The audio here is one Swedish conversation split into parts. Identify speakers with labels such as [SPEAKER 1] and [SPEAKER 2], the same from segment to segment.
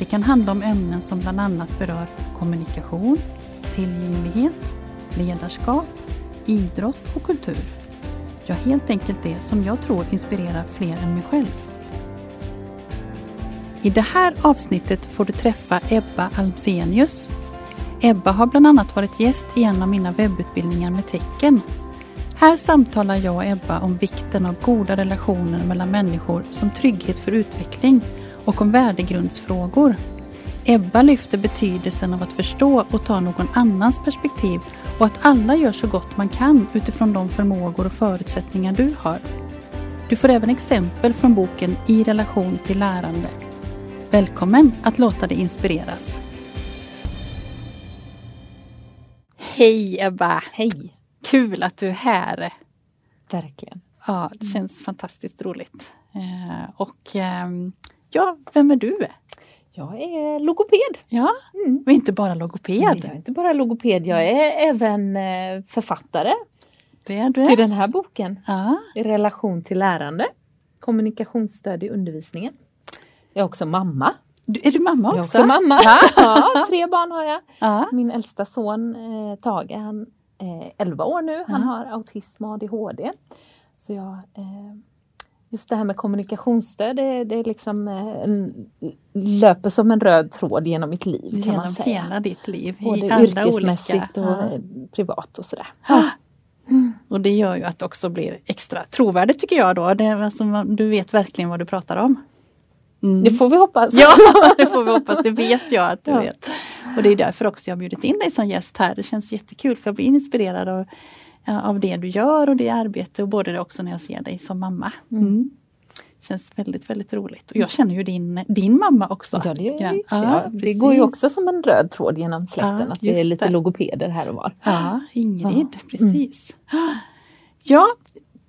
[SPEAKER 1] Det kan handla om ämnen som bland annat berör kommunikation, tillgänglighet, ledarskap, idrott och kultur. Ja, helt enkelt det som jag tror inspirerar fler än mig själv. I det här avsnittet får du träffa Ebba Almsenius. Ebba har bland annat varit gäst i en av mina webbutbildningar med tecken. Här samtalar jag och Ebba om vikten av goda relationer mellan människor som trygghet för utveckling och om värdegrundsfrågor. Ebba lyfter betydelsen av att förstå och ta någon annans perspektiv och att alla gör så gott man kan utifrån de förmågor och förutsättningar du har. Du får även exempel från boken I relation till lärande. Välkommen att låta dig inspireras. Hej Ebba!
[SPEAKER 2] Hej!
[SPEAKER 1] Kul att du är här!
[SPEAKER 2] Verkligen.
[SPEAKER 1] Ja, det känns fantastiskt roligt. Eh, och ehm, ja, vem är du?
[SPEAKER 2] Jag är logoped.
[SPEAKER 1] Ja,
[SPEAKER 2] Mm.
[SPEAKER 1] och inte bara logoped.
[SPEAKER 2] Jag är inte bara logoped, jag är även eh, författare
[SPEAKER 1] Det är du.
[SPEAKER 2] till den här boken.
[SPEAKER 1] Ja,
[SPEAKER 2] I relation till lärande. Kommunikationsstöd i undervisningen. Jag är också mamma.
[SPEAKER 1] du, är du mamma
[SPEAKER 2] Jag är
[SPEAKER 1] också?
[SPEAKER 2] också mamma.
[SPEAKER 1] Ja.
[SPEAKER 2] Ja, tre barn har jag.
[SPEAKER 1] Ja.
[SPEAKER 2] Min äldsta son eh, Tage, han är 11 år nu. Han har autism och ADHD. Så jag, eh, just det här med kommunikationsstöd, det, det är liksom eh, en, löper som en röd tråd genom mitt liv kan man
[SPEAKER 1] Genom
[SPEAKER 2] säga.
[SPEAKER 1] hela ditt liv. i
[SPEAKER 2] Både
[SPEAKER 1] alla
[SPEAKER 2] yrkesmässigt
[SPEAKER 1] olika,
[SPEAKER 2] och
[SPEAKER 1] ja.
[SPEAKER 2] eh, privat och sådär.
[SPEAKER 1] Och det gör ju att det också blir extra trovärdigt tycker jag då. Det, alltså, du vet verkligen vad du pratar om. Mm.
[SPEAKER 2] Det får vi hoppas.
[SPEAKER 1] Ja, det får vi hoppas. Det vet jag att du
[SPEAKER 2] Ja.
[SPEAKER 1] vet. Och det är därför också jag bjudit in dig som gäst här. Det känns jättekul för jag blir inspirerad av, ja, av det du gör och det arbete och både det också när jag ser dig som mamma. Mm. Känns väldigt, väldigt roligt. Och jag känner ju din, din mamma också.
[SPEAKER 2] Ja, det, är, ja, det går ju också som en röd tråd genom släkten
[SPEAKER 1] Ja,
[SPEAKER 2] att vi är lite
[SPEAKER 1] det.
[SPEAKER 2] logopeder här och var.
[SPEAKER 1] Ja, Ingrid,
[SPEAKER 2] Ja.
[SPEAKER 1] precis. Ja,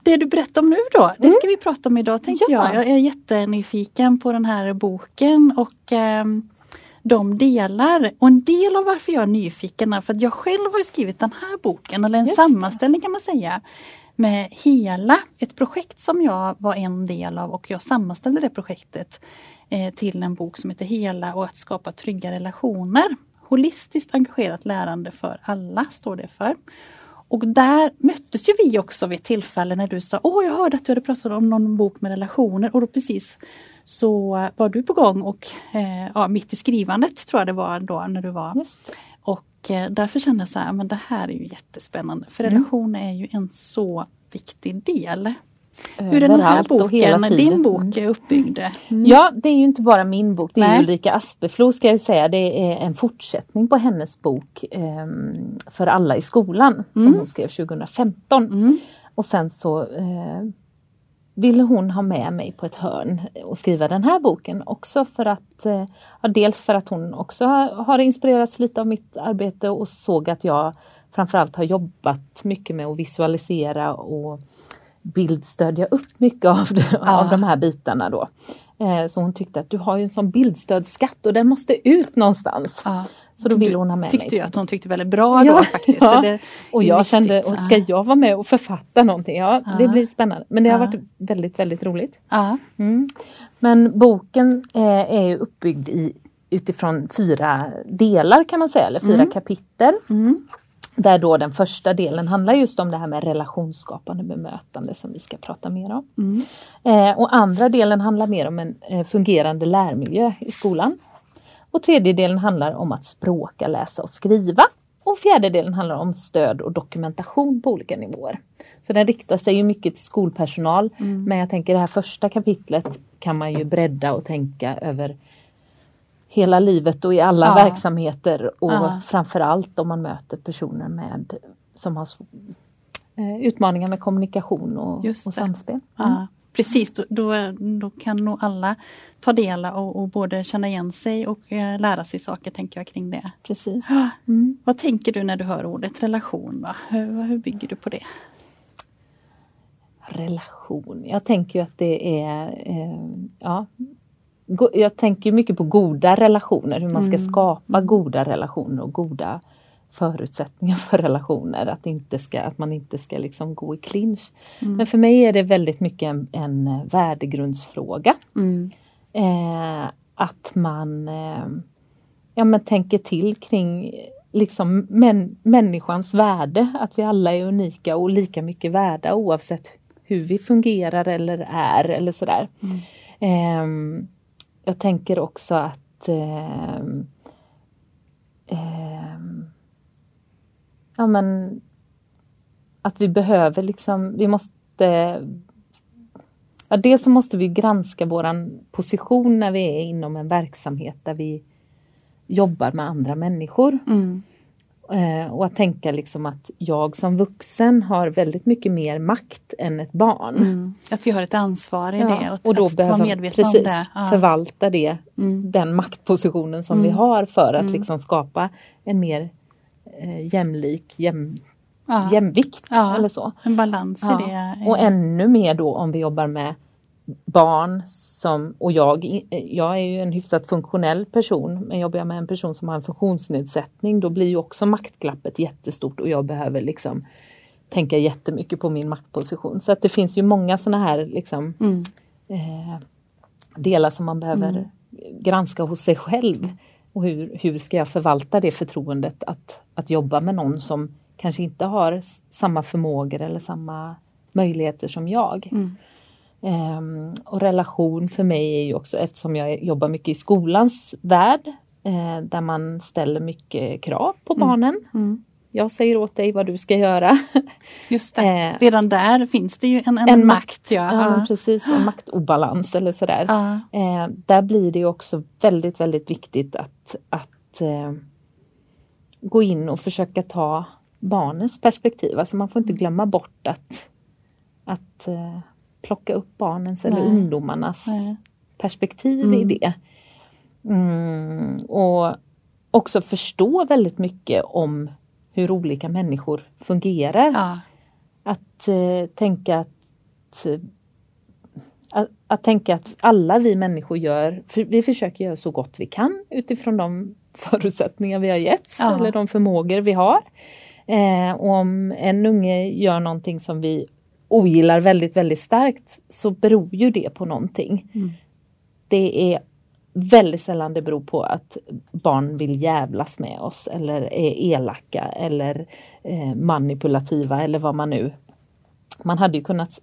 [SPEAKER 1] det du berättar om nu då, det ska vi prata om idag tänkte
[SPEAKER 2] Ja.
[SPEAKER 1] jag. Jag är jättenyfiken på den här boken och ehm, de delar. Och en del av varför jag är nyfiken är för att jag själv har skrivit den här boken, eller en
[SPEAKER 2] Just
[SPEAKER 1] sammanställning kan man säga. Med hela, ett projekt som jag var en del av och jag sammanställde det projektet eh, till en bok som heter Hela och att skapa trygga relationer. Holistiskt engagerat lärande för alla står det för. Och där möttes ju vi också vid ett tillfälle när du sa Åh, jag hörde att du hade pratat om någon bok med relationer och då precis så var du på gång och eh, ja, mitt i skrivandet tror jag det var då när du var.
[SPEAKER 2] Just.
[SPEAKER 1] Och eh, därför kände jag så här, men det här är ju jättespännande för
[SPEAKER 2] Mm.
[SPEAKER 1] relationer är ju en så viktig del. Hur den här boken, din bok
[SPEAKER 2] Mm.
[SPEAKER 1] är uppbyggd? Mm.
[SPEAKER 2] Ja, det är ju inte bara min bok, det är
[SPEAKER 1] Nej.
[SPEAKER 2] Ulrika Aspeflo ska jag säga. Det är en fortsättning på hennes bok ehm, För alla i skolan som
[SPEAKER 1] Mm.
[SPEAKER 2] hon skrev 2015.
[SPEAKER 1] Mm.
[SPEAKER 2] Och sen så eh, ville hon ha med mig på ett hörn och skriva den här boken också för att eh, ja, dels för att hon också har inspirerats lite av mitt arbete och såg att jag framförallt har jobbat mycket med att visualisera och bildstödja upp mycket av, det, av de här bitarna då. Eh, så hon tyckte att du har ju en sån bildstödsskatt och den måste ut någonstans.
[SPEAKER 1] Ja.
[SPEAKER 2] Så då ville hon ha med
[SPEAKER 1] Tyckte
[SPEAKER 2] mig.
[SPEAKER 1] jag att hon tyckte väldigt bra
[SPEAKER 2] Ja,
[SPEAKER 1] då faktiskt.
[SPEAKER 2] ja. Och jag
[SPEAKER 1] viktigt.
[SPEAKER 2] kände, och ska
[SPEAKER 1] Ja.
[SPEAKER 2] jag vara med och författa någonting? Ja,
[SPEAKER 1] Ja.
[SPEAKER 2] det blir spännande. Men det har varit väldigt, väldigt roligt. Mm. Men boken eh, är uppbyggd i, utifrån fyra delar kan man säga, eller fyra
[SPEAKER 1] Mm.
[SPEAKER 2] kapitel.
[SPEAKER 1] Mm.
[SPEAKER 2] Där då den första delen handlar just om det här med relationsskapande bemötande som vi ska prata mer om.
[SPEAKER 1] Mm.
[SPEAKER 2] Eh, och andra delen handlar mer om en eh, fungerande lärmiljö i skolan. Och tredje delen handlar om att språka, läsa och skriva. Och fjärde delen handlar om stöd och dokumentation på olika nivåer. Så den riktar sig ju mycket till skolpersonal.
[SPEAKER 1] Mm.
[SPEAKER 2] Men jag tänker det här första kapitlet kan man ju bredda och tänka över hela livet och i alla
[SPEAKER 1] Ja.
[SPEAKER 2] verksamheter och
[SPEAKER 1] Ja.
[SPEAKER 2] framförallt om man möter personer med som har eh, utmaningar med kommunikation och, och samspel.
[SPEAKER 1] Ja. precis. Då, då, då, kan nog alla ta del och, och både känna igen sig och eh, lära sig saker tänker jag kring det.
[SPEAKER 2] Precis.
[SPEAKER 1] Mm. Vad tänker du när du hör ordet relation? Va? Hur, hur bygger du på det?
[SPEAKER 2] Relation, jag tänker ju att det är eh, ja, jag tänker mycket på goda relationer, hur man ska mm. skapa goda relationer och goda förutsättningar för relationer. Att, inte ska, att man inte ska liksom gå i clinch. Mm. Men för mig är det väldigt mycket en, en värdegrundsfråga. Mm. Eh, att man eh, ja, men tänker till kring liksom män, människans värde. Att vi alla är unika och lika mycket värda oavsett hur vi fungerar eller är eller sådär. Mm. Eh, jag tänker också att eh, eh, ja, men, att vi behöver liksom, vi måste ja, Dels så måste vi granska våran position när vi är inom en verksamhet där vi jobbar med andra människor. Mm. Eh, och att tänka liksom att jag som vuxen har väldigt mycket mer makt än ett barn. Mm.
[SPEAKER 1] Att vi har ett ansvar i ja, det
[SPEAKER 2] och, och då att behöver vara medvetna precis, om det. Ja. förvalta det, mm. den maktpositionen som vi mm. har för att mm. liksom skapa en mer eh, jämlik, jäm, ja. jämvikt eller så.
[SPEAKER 1] En balans i det.
[SPEAKER 2] Och ännu mer då om vi jobbar med barn som, och jag, jag är ju en hyfsat funktionell person, men jobbar jag med en person som har en funktionsnedsättning då blir ju också maktglappet jättestort och jag behöver liksom tänka jättemycket på min maktposition. Så att det finns ju många sådana här liksom, mm. eh, delar som man behöver mm. granska hos sig själv. Och hur, hur ska jag förvalta det förtroendet att, att jobba med någon som kanske inte har samma förmågor eller samma möjligheter som jag. Mm. Um, och relation för mig är ju också, eftersom jag jobbar mycket i skolans värld, uh, där man ställer mycket krav på mm. barnen. Mm. Jag säger åt dig vad du ska göra.
[SPEAKER 1] Just det, uh, redan där finns det ju en, en, en makt.
[SPEAKER 2] Ja, ja precis, en maktobalans eller sådär. Uh. Uh, där blir det också väldigt, väldigt viktigt att, att gå in och försöka ta barnens perspektiv. Alltså man får inte glömma bort att, att plocka upp barnens Nej. eller ungdomarnas Nej. perspektiv mm. i det. Mm, och också förstå väldigt mycket om hur olika människor fungerar. Ja. Att eh, tänka att, att, att, tänka att alla vi människor gör, för vi försöker göra så gott vi kan utifrån de förutsättningar vi har getts ja. eller de förmågor vi har. Eh, om en unge gör någonting som vi ogillar väldigt, väldigt starkt så beror ju det på någonting. Mm. Det är väldigt sällan det beror på att barn vill jävlas med oss eller är elaka eller eh, manipulativa eller vad man nu... Man hade ju kunnat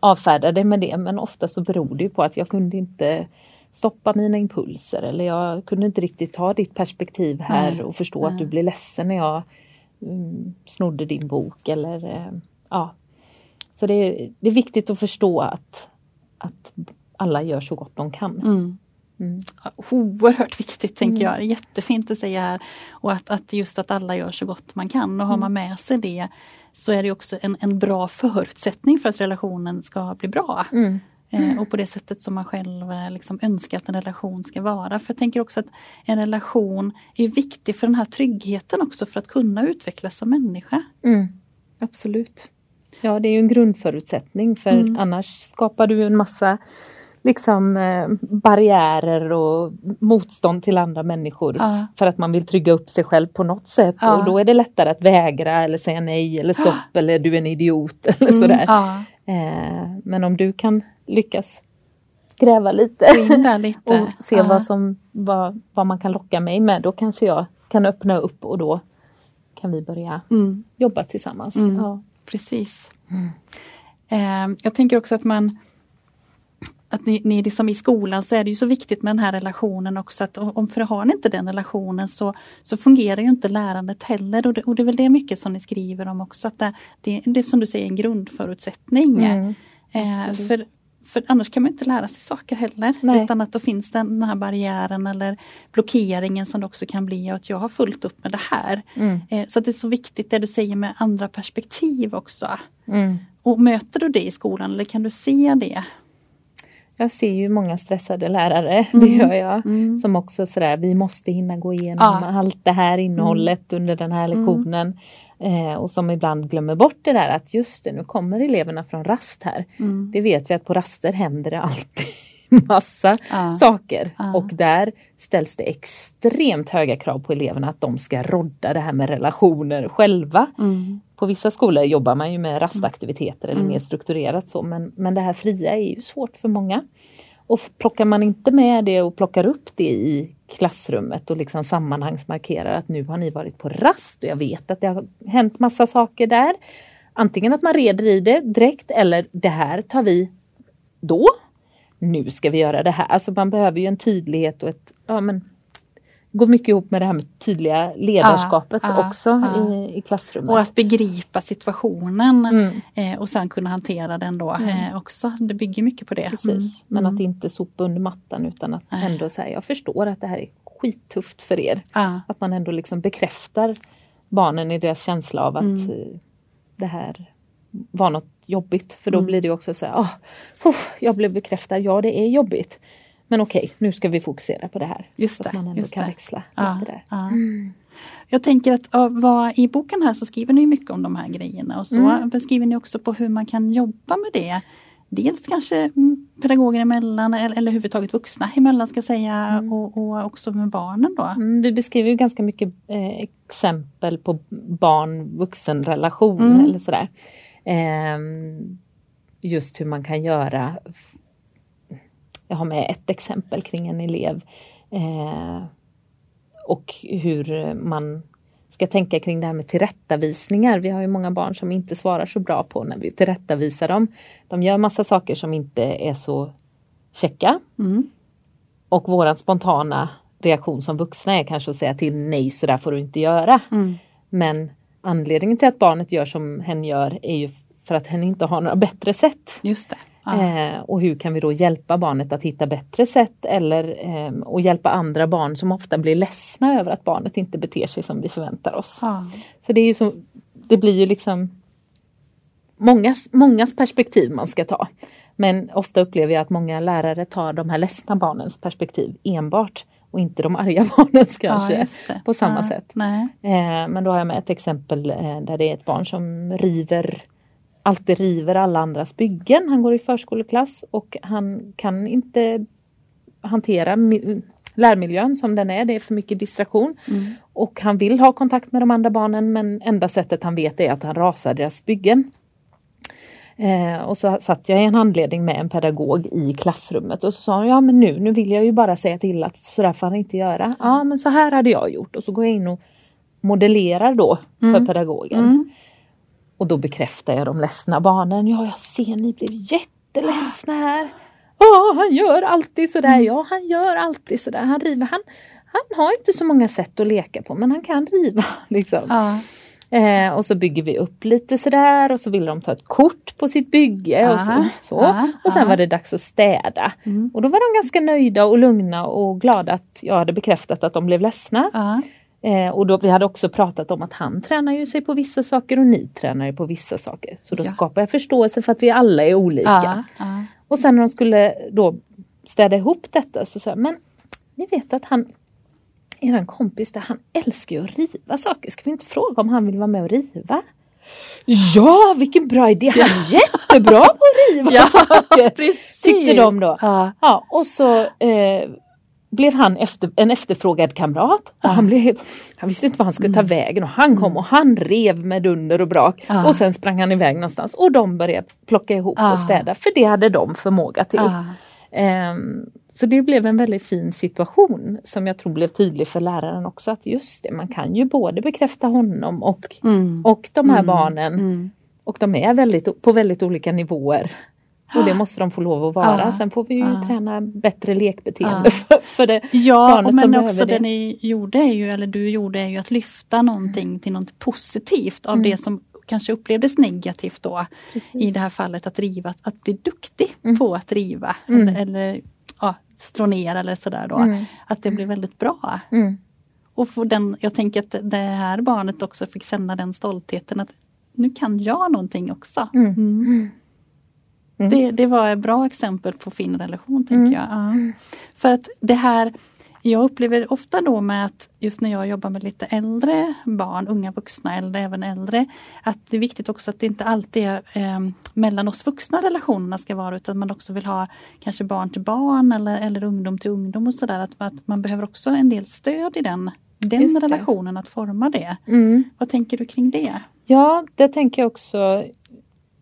[SPEAKER 2] avfärda det med det men ofta så beror det på att jag kunde inte stoppa mina impulser eller jag kunde inte riktigt ta ditt perspektiv här Nej. och förstå Nej. att du blir ledsen när jag mm, snodde din bok eller eh, ja, så det är, det är viktigt att förstå att, att alla gör så gott de kan. Mm.
[SPEAKER 1] Mm. Oerhört viktigt tänker mm. jag. Jättefint att säga här. Och att, att just att alla gör så gott man kan och har man mm. med sig det så är det också en, en bra förutsättning för att relationen ska bli bra. Mm. Eh, och på det sättet som man själv eh, liksom önskar att en relation ska vara. För jag tänker också att en relation är viktig för den här tryggheten också för att kunna utvecklas som människa.
[SPEAKER 2] Mm. Absolut. Ja, det är ju en grundförutsättning för mm. annars skapar du en massa liksom eh, barriärer och motstånd till andra människor ja. för att man vill trygga upp sig själv på något sätt ja. och då är det lättare att vägra eller säga nej eller stopp ja. eller du är en idiot eller mm, sådär. Eh, men om du kan lyckas gräva lite,
[SPEAKER 1] lite.
[SPEAKER 2] och se vad, som, vad, vad man kan locka mig med, då kanske jag kan öppna upp och då kan vi börja mm. jobba tillsammans.
[SPEAKER 1] Mm. Precis. Mm. Eh, jag tänker också att man att ni, ni liksom i skolan så är det ju så viktigt med den här relationen också att om för har ni inte den relationen så, så fungerar ju inte lärandet heller och det, och det är väl det mycket som ni skriver om också att det, det, det är som du säger en grundförutsättning. Mm, eh, för, för annars kan man inte lära sig saker heller. Nej. Utan att då finns den, här barriären eller blockeringen som det också kan bli att jag har fullt upp med det här. Mm. Eh, så det är så viktigt det du säger med andra perspektiv också. Mm. Och möter du det i skolan eller kan du se det?
[SPEAKER 2] Jag ser ju många stressade lärare, det
[SPEAKER 1] Mm.
[SPEAKER 2] gör jag.
[SPEAKER 1] Mm.
[SPEAKER 2] Som också sådär, vi måste hinna gå igenom
[SPEAKER 1] Ja.
[SPEAKER 2] allt det här innehållet under den här lektionen. Eh, och som ibland glömmer bort det där att just det, nu kommer eleverna från rast här.
[SPEAKER 1] Mm.
[SPEAKER 2] Det vet vi att på raster händer det alltid massa
[SPEAKER 1] Ja.
[SPEAKER 2] saker.
[SPEAKER 1] Ja.
[SPEAKER 2] Och där ställs det extremt höga krav på eleverna att de ska rodda det här med relationer själva.
[SPEAKER 1] Mm.
[SPEAKER 2] På vissa skolor jobbar man ju med rastaktiviteter eller
[SPEAKER 1] Mm.
[SPEAKER 2] mer strukturerat så men, men det här fria är ju svårt för många. Och plockar man inte med det och plockar upp det i klassrummet och liksom sammanhangsmarkerar att nu har ni varit på rast och jag vet att det har hänt massa saker där. Antingen att man reder i det direkt eller det här tar vi då. Nu ska vi göra det här. Alltså man behöver ju en tydlighet och ett, ja men går mycket ihop med det här med tydliga ledarskapet
[SPEAKER 1] Ja,
[SPEAKER 2] också
[SPEAKER 1] ja.
[SPEAKER 2] I, i klassrummet.
[SPEAKER 1] Och att begripa situationen
[SPEAKER 2] Mm.
[SPEAKER 1] eh, och sen kunna hantera den då eh, också. Det bygger mycket på det.
[SPEAKER 2] Precis,
[SPEAKER 1] Mm.
[SPEAKER 2] men
[SPEAKER 1] Mm.
[SPEAKER 2] att inte sopa under mattan utan att
[SPEAKER 1] Nej.
[SPEAKER 2] ändå säga jag förstår att det här är skittufft för er.
[SPEAKER 1] Ja.
[SPEAKER 2] Att man ändå liksom bekräftar barnen i deras känsla av att
[SPEAKER 1] Mm.
[SPEAKER 2] eh, det här var något jobbigt. För då
[SPEAKER 1] Mm.
[SPEAKER 2] blir det också så här, oh, jag blev bekräftad, ja det är jobbigt. Men okej, nu ska vi fokusera på det här.
[SPEAKER 1] Just
[SPEAKER 2] så att
[SPEAKER 1] det,
[SPEAKER 2] man ändå kan
[SPEAKER 1] det.
[SPEAKER 2] växla
[SPEAKER 1] Ja,
[SPEAKER 2] lite där.
[SPEAKER 1] ja. Jag tänker att vad, i boken här så skriver ni mycket om de här grejerna och så
[SPEAKER 2] Mm.
[SPEAKER 1] beskriver ni också på hur man kan jobba med det. Dels kanske mm, pedagoger emellan eller, eller överhuvudtaget vuxna emellan ska jag säga
[SPEAKER 2] Mm.
[SPEAKER 1] och, och också med barnen då.
[SPEAKER 2] Mm, vi beskriver ju ganska mycket eh, exempel på barn-vuxen relation
[SPEAKER 1] Mm.
[SPEAKER 2] eller sådär. Ehm, just hur man kan göra. Jag har med ett exempel kring en elev. Eh, och hur man ska tänka kring det här med tillrättavisningar. Vi har ju många barn som inte svarar så bra på när vi tillrättavisar dem. De gör massa saker som inte är så checka.
[SPEAKER 1] Mm.
[SPEAKER 2] Och våran spontana reaktion som vuxna är kanske att säga till nej, så där får du inte göra.
[SPEAKER 1] Mm.
[SPEAKER 2] Men anledningen till att barnet gör som hen gör är ju för att hen inte har några bättre sätt.
[SPEAKER 1] Just det.
[SPEAKER 2] Eh, och hur kan vi då hjälpa barnet att hitta bättre sätt eller eh, och hjälpa andra barn som ofta blir ledsna över att barnet inte beter sig som vi förväntar oss.
[SPEAKER 1] Ja.
[SPEAKER 2] Så det är ju så, det blir ju liksom mångas, mångas perspektiv man ska ta. Men ofta upplever jag att många lärare tar de här ledsna barnens perspektiv enbart och inte de arga barnens kanske.
[SPEAKER 1] Det.
[SPEAKER 2] på samma
[SPEAKER 1] ja.
[SPEAKER 2] sätt. Eh, men då har jag med ett exempel eh, där det är ett barn som river alltid river alla andras byggen. Han går i förskoleklass och han kan inte hantera mi- lärmiljön som den är. Det är för mycket distraktion.
[SPEAKER 1] Mm.
[SPEAKER 2] Och han vill ha kontakt med de andra barnen men enda sättet han vet är att han rasar deras byggen. Eh, och så satt jag i en handledning med en pedagog i klassrummet och så sa hon, ja men nu, nu vill jag ju bara säga till att sådär får han inte göra. Ja men så här hade jag gjort och så går jag in och modellerar då för
[SPEAKER 1] Mm.
[SPEAKER 2] pedagogen.
[SPEAKER 1] Mm.
[SPEAKER 2] Och då bekräftar jag de ledsna barnen. Ja, jag ser ni blev jätteledsna här. Ja, han gör alltid sådär. Ja, han gör alltid sådär. Han river. Han, han har inte så många sätt att leka på, men han kan riva. Liksom.
[SPEAKER 1] Ja.
[SPEAKER 2] Eh, och så bygger vi upp lite sådär och så vill de ta ett kort på sitt bygge. Och, så,
[SPEAKER 1] Aha,
[SPEAKER 2] så.
[SPEAKER 1] aha,
[SPEAKER 2] och sen
[SPEAKER 1] aha.
[SPEAKER 2] var det dags att städa.
[SPEAKER 1] Mm.
[SPEAKER 2] Och då var de ganska nöjda och lugna och glada att jag hade bekräftat att de blev ledsna. Eh, och då, vi hade också pratat om att han tränar ju sig på vissa saker och ni tränar ju på vissa saker. Så då
[SPEAKER 1] Ja.
[SPEAKER 2] skapar jag förståelse för att vi alla är olika.
[SPEAKER 1] Ja. Ja.
[SPEAKER 2] Och sen när de skulle då städa ihop detta så sa jag, men ni vet att han, eran kompis där, han älskar ju att riva saker. Ska vi inte fråga om han vill vara med och riva? Ja, vilken bra idé! Han är jättebra på att riva
[SPEAKER 1] Ja,
[SPEAKER 2] saker!
[SPEAKER 1] precis.
[SPEAKER 2] Tyckte de då.
[SPEAKER 1] Ja.
[SPEAKER 2] Ja, och så eh, blev han efter, en efterfrågad kamrat. Och han, blev, han visste inte vad han skulle ta vägen och han kom och han rev med dunder och brak.
[SPEAKER 1] Ja.
[SPEAKER 2] Och sen sprang han iväg någonstans och de började plocka ihop
[SPEAKER 1] Ja.
[SPEAKER 2] och städa för det hade de förmåga till.
[SPEAKER 1] Ja.
[SPEAKER 2] Ehm, så det blev en väldigt fin situation som jag tror blev tydlig för läraren också att just det, man kan ju både bekräfta honom och,
[SPEAKER 1] Mm.
[SPEAKER 2] och de här
[SPEAKER 1] Mm.
[SPEAKER 2] barnen.
[SPEAKER 1] Mm.
[SPEAKER 2] Och de är väldigt, på väldigt olika nivåer. Och det måste de få lov att vara.
[SPEAKER 1] Ja.
[SPEAKER 2] Sen får vi ju träna bättre lekbeteende
[SPEAKER 1] Ja.
[SPEAKER 2] för, för det
[SPEAKER 1] Ja,
[SPEAKER 2] barnet
[SPEAKER 1] och
[SPEAKER 2] som
[SPEAKER 1] men också
[SPEAKER 2] behöver
[SPEAKER 1] det ni gjorde är ju, eller du gjorde är ju att lyfta någonting till något positivt av
[SPEAKER 2] Mm.
[SPEAKER 1] det som kanske upplevdes negativt då.
[SPEAKER 2] Precis.
[SPEAKER 1] I det här fallet att riva, att, bli duktig
[SPEAKER 2] Mm.
[SPEAKER 1] på att riva.
[SPEAKER 2] Mm.
[SPEAKER 1] Eller, eller ja, slå ner eller sådär då.
[SPEAKER 2] Mm.
[SPEAKER 1] Att det blir väldigt bra.
[SPEAKER 2] Mm.
[SPEAKER 1] Och för den, jag tänker att det här barnet också fick känna den stoltheten att nu kan jag någonting också.
[SPEAKER 2] Mm.
[SPEAKER 1] Det, det var ett bra exempel på fin relation, tänker mm. jag. Ja. För att det här jag upplever ofta då med att just när jag jobbar med lite äldre barn, unga vuxna eller även äldre, att det är viktigt också att det inte alltid är eh, mellan oss vuxna relationerna ska vara utan man också vill ha kanske barn till barn eller, eller ungdom till ungdom och sådär. Att, att man behöver också en del stöd i den, den relationen, att forma det. Mm. Vad tänker du kring det?
[SPEAKER 2] Ja, det tänker jag också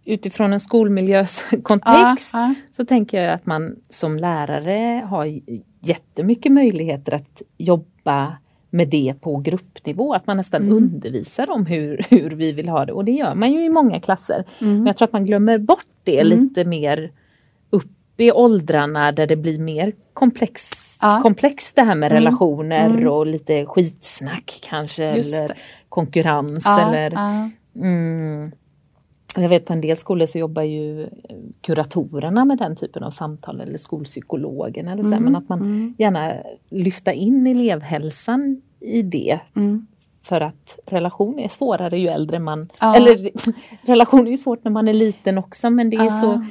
[SPEAKER 2] utifrån en skolmiljöskontext ja, ja. så tänker jag att man som lärare har jättemycket möjligheter att jobba med det på gruppnivå, att man nästan mm. undervisar om hur, hur vi vill ha det och det gör man ju i många klasser. Mm. Men jag tror att man glömmer bort det mm. lite mer upp i åldrarna där det blir mer komplex, ja. komplext det här med mm. relationer mm. och lite skitsnack kanske eller konkurrens eller mm. Jag vet på en del skolor så jobbar ju kuratorerna med den typen av samtal eller skolpsykologen eller så, mm, men att man mm. gärna lyfter in elevhälsan i det. Mm. För att relation är svårare ju äldre man, ja. eller relation är ju svårt när man är liten också men det är ja. så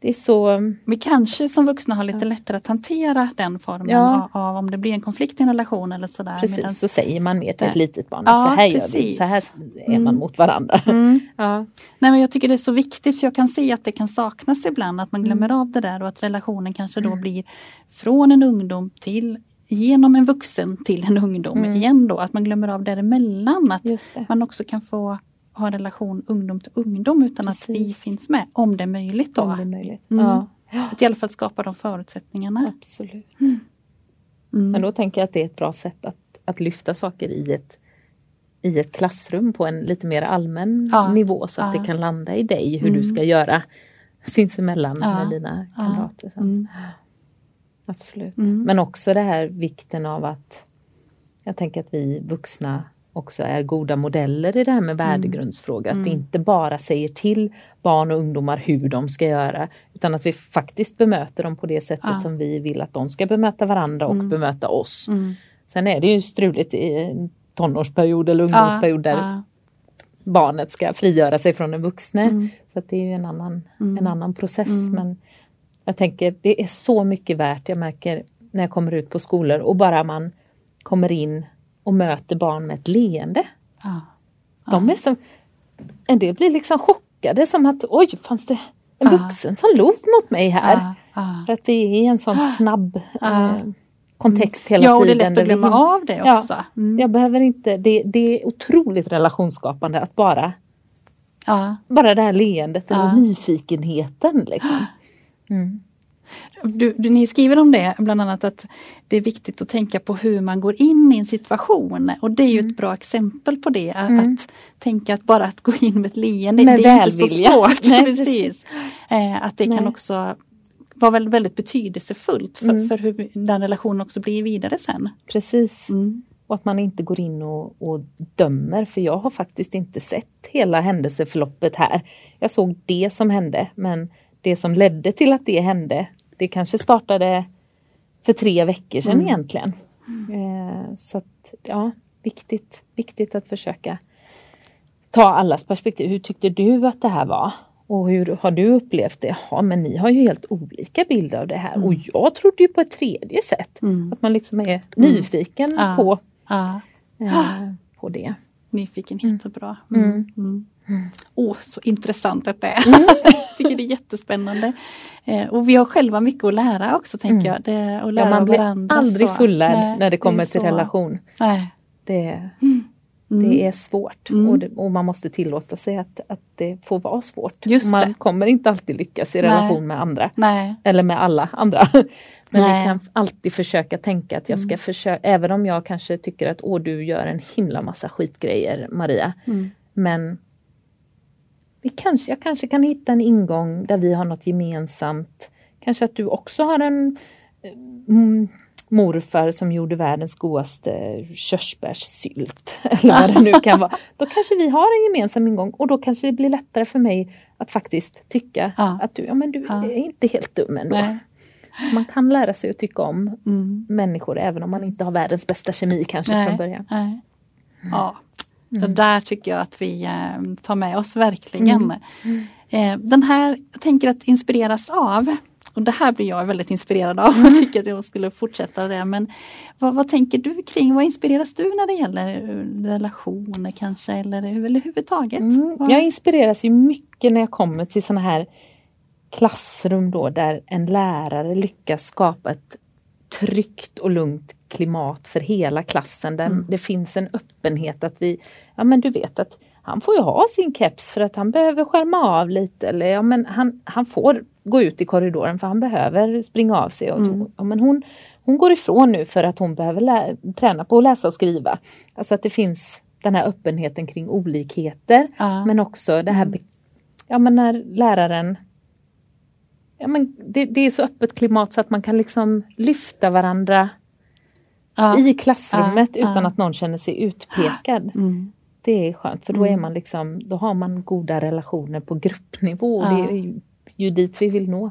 [SPEAKER 2] det är så...
[SPEAKER 1] Vi kanske som vuxna har lite lättare att hantera den formen ja. av, av, om det blir en konflikt i en relation eller sådär.
[SPEAKER 2] Precis, Medans... så säger man mer till ett litet barn ja, så här precis. gör vi, så här är man mm. mot varandra. Mm.
[SPEAKER 1] Ja. Nej, men jag tycker det är så viktigt för jag kan se att det kan saknas ibland att man glömmer mm. av det där och att relationen kanske då mm. blir från en ungdom till genom en vuxen till en ungdom mm. igen då, att man glömmer av däremellan. Att man också kan få ha en relation ungdom till ungdom utan Precis. att vi finns med. Om det är möjligt då.
[SPEAKER 2] Om det är möjligt.
[SPEAKER 1] Mm. Ja. Att i alla fall skapa de förutsättningarna.
[SPEAKER 2] Absolut. Mm. Mm. Men då tänker jag att det är ett bra sätt att, att lyfta saker i ett, i ett klassrum på en lite mer allmän ja. nivå så att ja. det kan landa i dig hur du mm. ska göra sinsemellan ja. med dina kamrater. Mm. Absolut. Mm. Men också det här vikten av att jag tänker att vi vuxna också är goda modeller i det här med mm. värdegrundsfrågor. Mm. Att vi inte bara säger till barn och ungdomar hur de ska göra utan att vi faktiskt bemöter dem på det sättet ja. som vi vill att de ska bemöta varandra och mm. bemöta oss. Mm. Sen är det ju struligt i tonårsperiod eller ungdomsperiod ja. där barnet ska frigöra sig från den vuxne. Mm. Så det är en annan, en annan process. Men jag tänker det är så mycket värt, jag märker när jag kommer ut på skolor och bara man kommer in och möter barn med ett leende. Ah. De är som, en del blir liksom chockade som att oj, fanns det en vuxen som log mot mig här? För att det är en sån snabb eh, kontext hela
[SPEAKER 1] ja, och
[SPEAKER 2] tiden.
[SPEAKER 1] det är lätt att glömma vi, av det också. Ja,
[SPEAKER 2] mm. Jag behöver inte, det, det är otroligt relationsskapande att bara Bara det här leendet eller nyfikenheten. Liksom. Mm.
[SPEAKER 1] Du, du, ni skriver om det, bland annat att det är viktigt att tänka på hur man går in i en situation. Och det är ju mm. ett bra exempel på det. Mm. Att tänka att bara att gå in med ett leende, med det är inte så svårt. Nej, precis. Eh, att det Nej. kan också vara väldigt, väldigt betydelsefullt för, mm. för hur den relationen också blir vidare sen.
[SPEAKER 2] Precis. Mm. Och att man inte går in och, och, dömer, för jag har faktiskt inte sett hela händelseförloppet här. Jag såg det som hände, men det som ledde till att det hände, det kanske startade för tre veckor sedan mm. egentligen. Eh, så att, ja, viktigt, viktigt att försöka ta allas perspektiv. Hur tyckte du att det här var? Och hur har du upplevt det? Ja, men ni har ju helt olika bilder av det här. Mm. Och jag trodde ju på ett tredje sätt. Mm. Att man liksom är mm. nyfiken på, eh, på det.
[SPEAKER 1] Nyfikenhet är bra. Mm. mm. Mm. Åh, oh, så intressant att det är. Mm. tycker det är jättespännande. Eh, och vi har själva mycket att lära också tänker mm. jag. Det, att lära
[SPEAKER 2] ja, man blir varandra, aldrig fullärd när det kommer det till så. relation. Nej. Det, mm. det är svårt mm. och, det, och, man måste tillåta sig att, att det får vara svårt. Just man kommer inte alltid lyckas i relation Nej. med andra. Nej. Eller med alla andra. Men Nej. vi kan alltid försöka tänka att jag ska mm. försöka, även om jag kanske tycker att åh du gör en himla massa skitgrejer Maria. Mm. Men vi kanske, jag kanske kan hitta en ingång där vi har något gemensamt. Kanske att du också har en mm, morfar som gjorde världens godaste körsbärssylt. Eller vad det nu kan vara. Då kanske vi har en gemensam ingång och då kanske det blir lättare för mig att faktiskt tycka ja. att du, ja, men du ja. är inte helt dum ändå. Nej. Man kan lära sig att tycka om mm. människor även om man inte har världens bästa kemi kanske Nej. från början.
[SPEAKER 1] Nej. Ja, Mm. Det där tycker jag att vi eh, tar med oss verkligen. Mm. Eh, den här, jag tänker att inspireras av, och det här blir jag väldigt inspirerad av och mm. tycker att jag skulle fortsätta det. Men vad, vad, tänker du kring, vad inspireras du när det gäller relationer kanske eller överhuvudtaget? Mm.
[SPEAKER 2] Jag inspireras ju mycket när jag kommer till sådana här klassrum då där en lärare lyckas skapa ett tryggt och lugnt klimat för hela klassen där mm. det finns en öppenhet att vi, ja men du vet att han får ju ha sin keps för att han behöver skärma av lite eller ja men han, han får gå ut i korridoren för han behöver springa av sig. Och, mm. ja, men hon, hon går ifrån nu för att hon behöver lä- träna på att läsa och skriva. Alltså att det finns den här öppenheten kring olikheter ja. men också det här mm. ja, men när läraren ja, men det, det, är så öppet klimat så att man kan liksom lyfta varandra ja. i klassrummet ja, utan att någon känner sig utpekad. Mm. Det är skönt för då är mm. man liksom, då har man goda relationer på gruppnivå och det är ju, ju dit vi vill nå.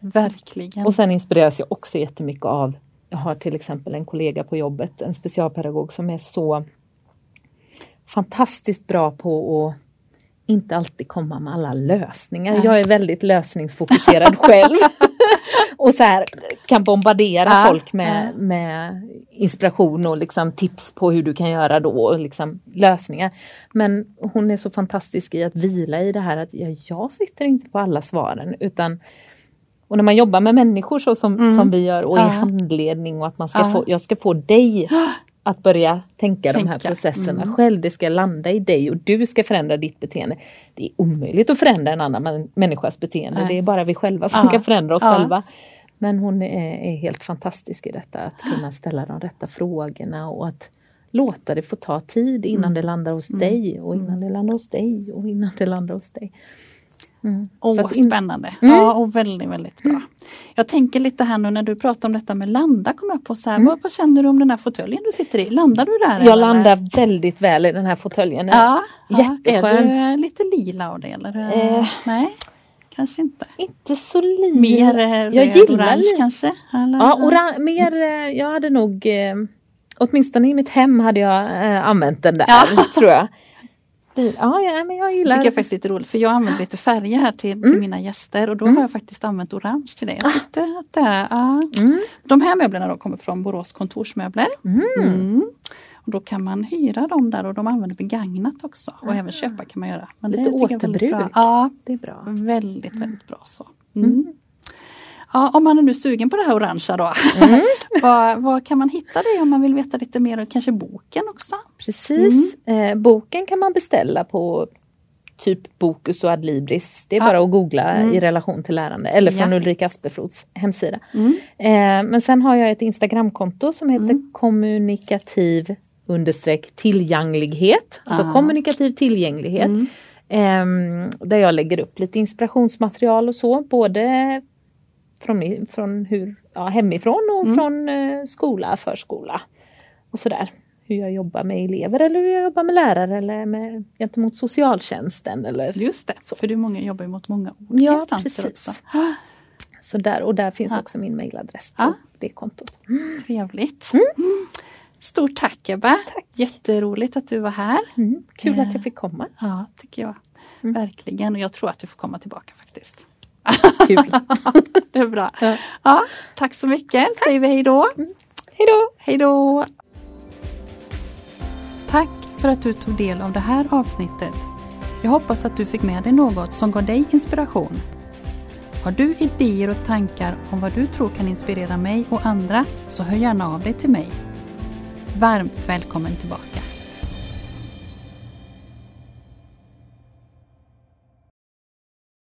[SPEAKER 1] Verkligen.
[SPEAKER 2] Och sen inspireras jag också jättemycket av, jag har till exempel en kollega på jobbet, en specialpedagog som är så fantastiskt bra på att inte alltid komma med alla lösningar. Nej. Jag är väldigt lösningsfokuserad själv. och så här, kan bombardera ja, folk med, ja. med inspiration och liksom tips på hur du kan göra då och liksom lösningar. Men hon är så fantastisk i att vila i det här att ja, jag sitter inte på alla svaren utan och när man jobbar med människor så som, mm. som vi gör och i handledning och att man ska få, jag ska få dig att börja tänka, tänka. de här processerna mm. själv. Det ska landa i dig och du ska förändra ditt beteende. Det är omöjligt att förändra en annan människas beteende. Nej. Det är bara vi själva som ja. kan förändra oss ja. själva. Men hon är, helt fantastisk i detta att kunna ställa de rätta frågorna och att låta det få ta tid innan mm. det landar hos mm. dig och innan det landar hos dig och innan det landar hos dig.
[SPEAKER 1] Mm. Åh, in... spännande! Mm. Ja, och väldigt, väldigt bra. Mm. Jag tänker lite här nu när du pratar om detta med landa, kom jag på så här, mm. vad, vad, känner du om den här fåtöljen du sitter i? Landar du där?
[SPEAKER 2] Jag eller? landar väldigt väl i den här fåtöljen.
[SPEAKER 1] Ja, Jätteskön. Är du lite lila av det eller? Eh. Nej? Kanske inte.
[SPEAKER 2] Inte så lila.
[SPEAKER 1] Mer eh, röd, jag gillar orange kanske?
[SPEAKER 2] Eller? Ja, orange, mer, eh, jag hade nog eh, Åtminstone i mitt hem hade jag eh, använt den där ja. tror jag. Ja, ja, men jag gillar
[SPEAKER 1] det. tycker jag faktiskt är lite roligt för jag använder lite färger här till, till mm. mina gäster och då mm. har jag faktiskt använt orange till det. Jag tyckte att det ja. mm. De här möblerna då kommer från Borås kontorsmöbler. Mm. Mm. Och då kan man hyra dem där och de använder begagnat också. Och ah. även köpa kan man göra.
[SPEAKER 2] Men lite återbruk.
[SPEAKER 1] Ja, det är bra. Väldigt, väldigt bra så. Mm. Ja, om man är nu sugen på det här orangea då, mm. var, var, kan man hitta det om man vill veta lite mer och kanske boken också?
[SPEAKER 2] Precis, mm. eh, boken kan man beställa på typ Bokus och Adlibris. Det är ja. bara att googla mm. i relation till lärande eller från ja. Ulrika Asperfrots hemsida. Mm. Eh, men sen har jag ett Instagramkonto som heter mm. kommunikativ understreck tillgänglighet. Alltså ah. kommunikativ tillgänglighet. Eh, där jag lägger upp lite inspirationsmaterial och så, både från, från hur, ja, hemifrån och mm. från eh, skola, förskola och sådär. Hur jag jobbar med elever eller hur jag jobbar med lärare eller med, gentemot socialtjänsten. Eller
[SPEAKER 1] Just det,
[SPEAKER 2] så.
[SPEAKER 1] för du många, jobbar mot många olika ja,
[SPEAKER 2] instanser precis. också. Så där, och där finns ja. också min mejladress på ja. det kontot.
[SPEAKER 1] Mm. Trevligt. Mm. Stort tack Ebba! Tack. Jätteroligt att du var här.
[SPEAKER 2] Mm. Kul att jag fick komma.
[SPEAKER 1] Ja, tycker jag. Mm. Verkligen, och jag tror att du får komma tillbaka faktiskt.
[SPEAKER 2] Kul.
[SPEAKER 1] det är bra. Ja. ja. tack så mycket. Tack. Säger vi hej då. Mm.
[SPEAKER 2] Hej då.
[SPEAKER 1] Hej då. Tack för att du tog del av det här avsnittet. Jag hoppas att du fick med dig något som gav dig inspiration. Har du idéer och tankar om vad du tror kan inspirera mig och andra så hör gärna av dig till mig. Varmt välkommen tillbaka.